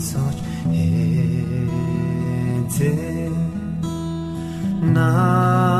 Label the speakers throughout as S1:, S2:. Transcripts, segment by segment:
S1: Намайг тавшруулаа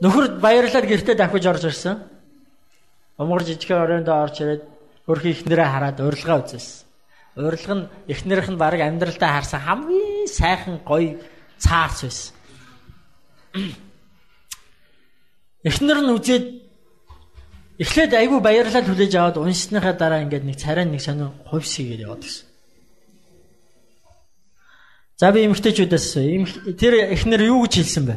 S2: Нөхөр баярлаад гэртээ дахиж орж ирсэн. Умгар жижигхэн оройндоо орж ирээд хөрхи ихнэрээ хараад урилга үзсэн. Урилга нь ихнэрийнх нь баг амьдралдаа харсан хамгийн сайхан гоё цаарч байсан. Эхнэр нь үзээд эхлээд айгүй баярлаад хүлээж аваад уншсныхаа дараа ингээд нэг царай нэг сонио хувьсгээд яваад гисэн. За би эмгтээчүүдээс тэр эхнэр юу гэж хэлсэн бэ?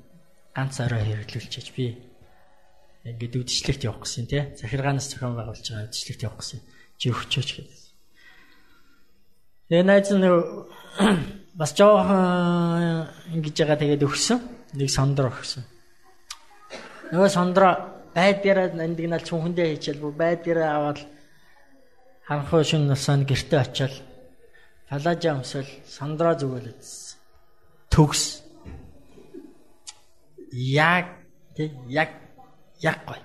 S2: ганц орой хэрэглүүлчихэж би ингээд үдшилтэд явах гэсэн тий. Захиргаанаас зохион байгуулж байгаа үдшилтэд явах гэсэн. Чи өгчөөч гэдэг. Тэгээ найз нь бас жоохон ингэж байгаа тэгээд өгсөн. Нэг сондор өгсөн. Нөгөө сондро байдгаараа нандинал чүнхэндээ хийчихэл бүр байдгаараа аваад ханхуу шин насанд гэрте очиад палажа өмсөл сондро зүгэлэжсэн. Төгс. Яг тэг яг яг гой.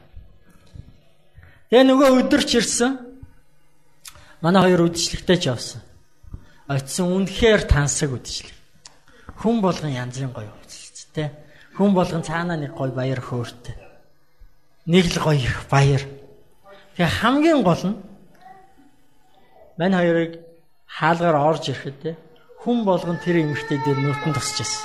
S2: Тэгээ нөгөө өдөрч ирсэн. Манай хоёр үдшилтэд ч явсан. Очсон үнэхээр тансаг үдшилэг. Хүн болгон янзын гоё үдшилт те. Хүн болгон цаанаа нэг гоё баяр хөөртэй. Нэг л гоё их баяр. Тэгээ хамгийн гол нь мань хоёрыг хаалгаар орж ирэхэд хүн болгон тэр эмэгтэй дээр нүртэн тусч байсан.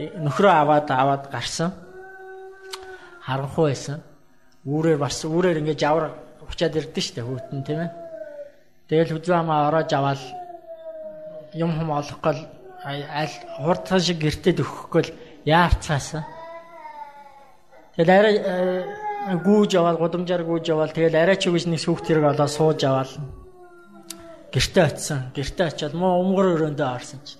S2: Нөхрөө аваад аваад гарсан. Харанхуй байсан. Үүрээр бас үүрээр ингээд жавар учаад ирдэ штэ хүүтэн тийм ээ. Тэгэл хүзүү хамаа ороож аваад юм хум олохгүй аль хурдхан шиг гэртед өгөхгүй л яарцаасан. Тэгэл арай э, гүүж аваад гудамжаар гүүж аваад тэгэл арай ч үгүйс нэг сүхт хэрэг олоо сууж аваад гэртээ очисон. Гэртээ очиод муу өмгөр өрөөндөө орсон чи.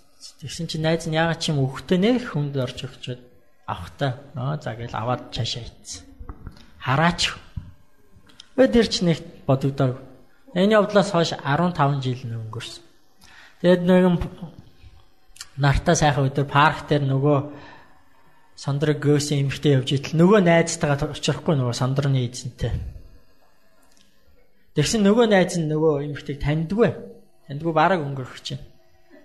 S2: Тэгсэн чинь найз нь яагаад чим өгөхтэй нэх хүнд орж өгчөөд авахтаа нөө за гээл аваад цаашаа ийцсэн. Хараач. Тэр ч нэг бодогдоог. Энэ явдлаас хойш 15 жил өнгөрсөн. Тэгэд нэгэн нартаа сайхан өдөр парк дээр нөгөө сандраг гөөсөн эмхтэй явж итэл нөгөө найзтайгаа очихгүй нөгөө сандрны эзэнтэй. Тэгсэн нөгөө найз нь нөгөө эмхтэйг таньдгүй. Таньдгүй бараг өнгөрөх чинь.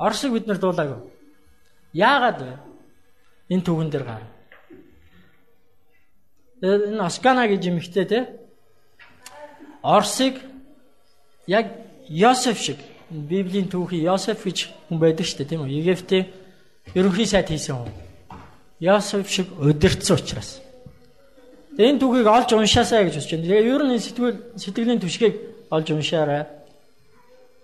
S2: Оршиг бид нар дуулаагүй. Яагаад вэ? Энэ түгэн дээр гар. Энэ Оскана гэж юмхтэй те. Орсыг яг Йосеф шиг Библийн түүхий Йосеф гэж хүн байдаг шүү дээ тийм үү? Египтийн ерөнхий сайд хийсэн хүн. Йосеф шиг удирдсан учраас. Энэ түүхийг олж уншаасаа гэж байна. Тэгээ ер нь сэтгэл сэтгэлийн түшгийг олж уншаарай.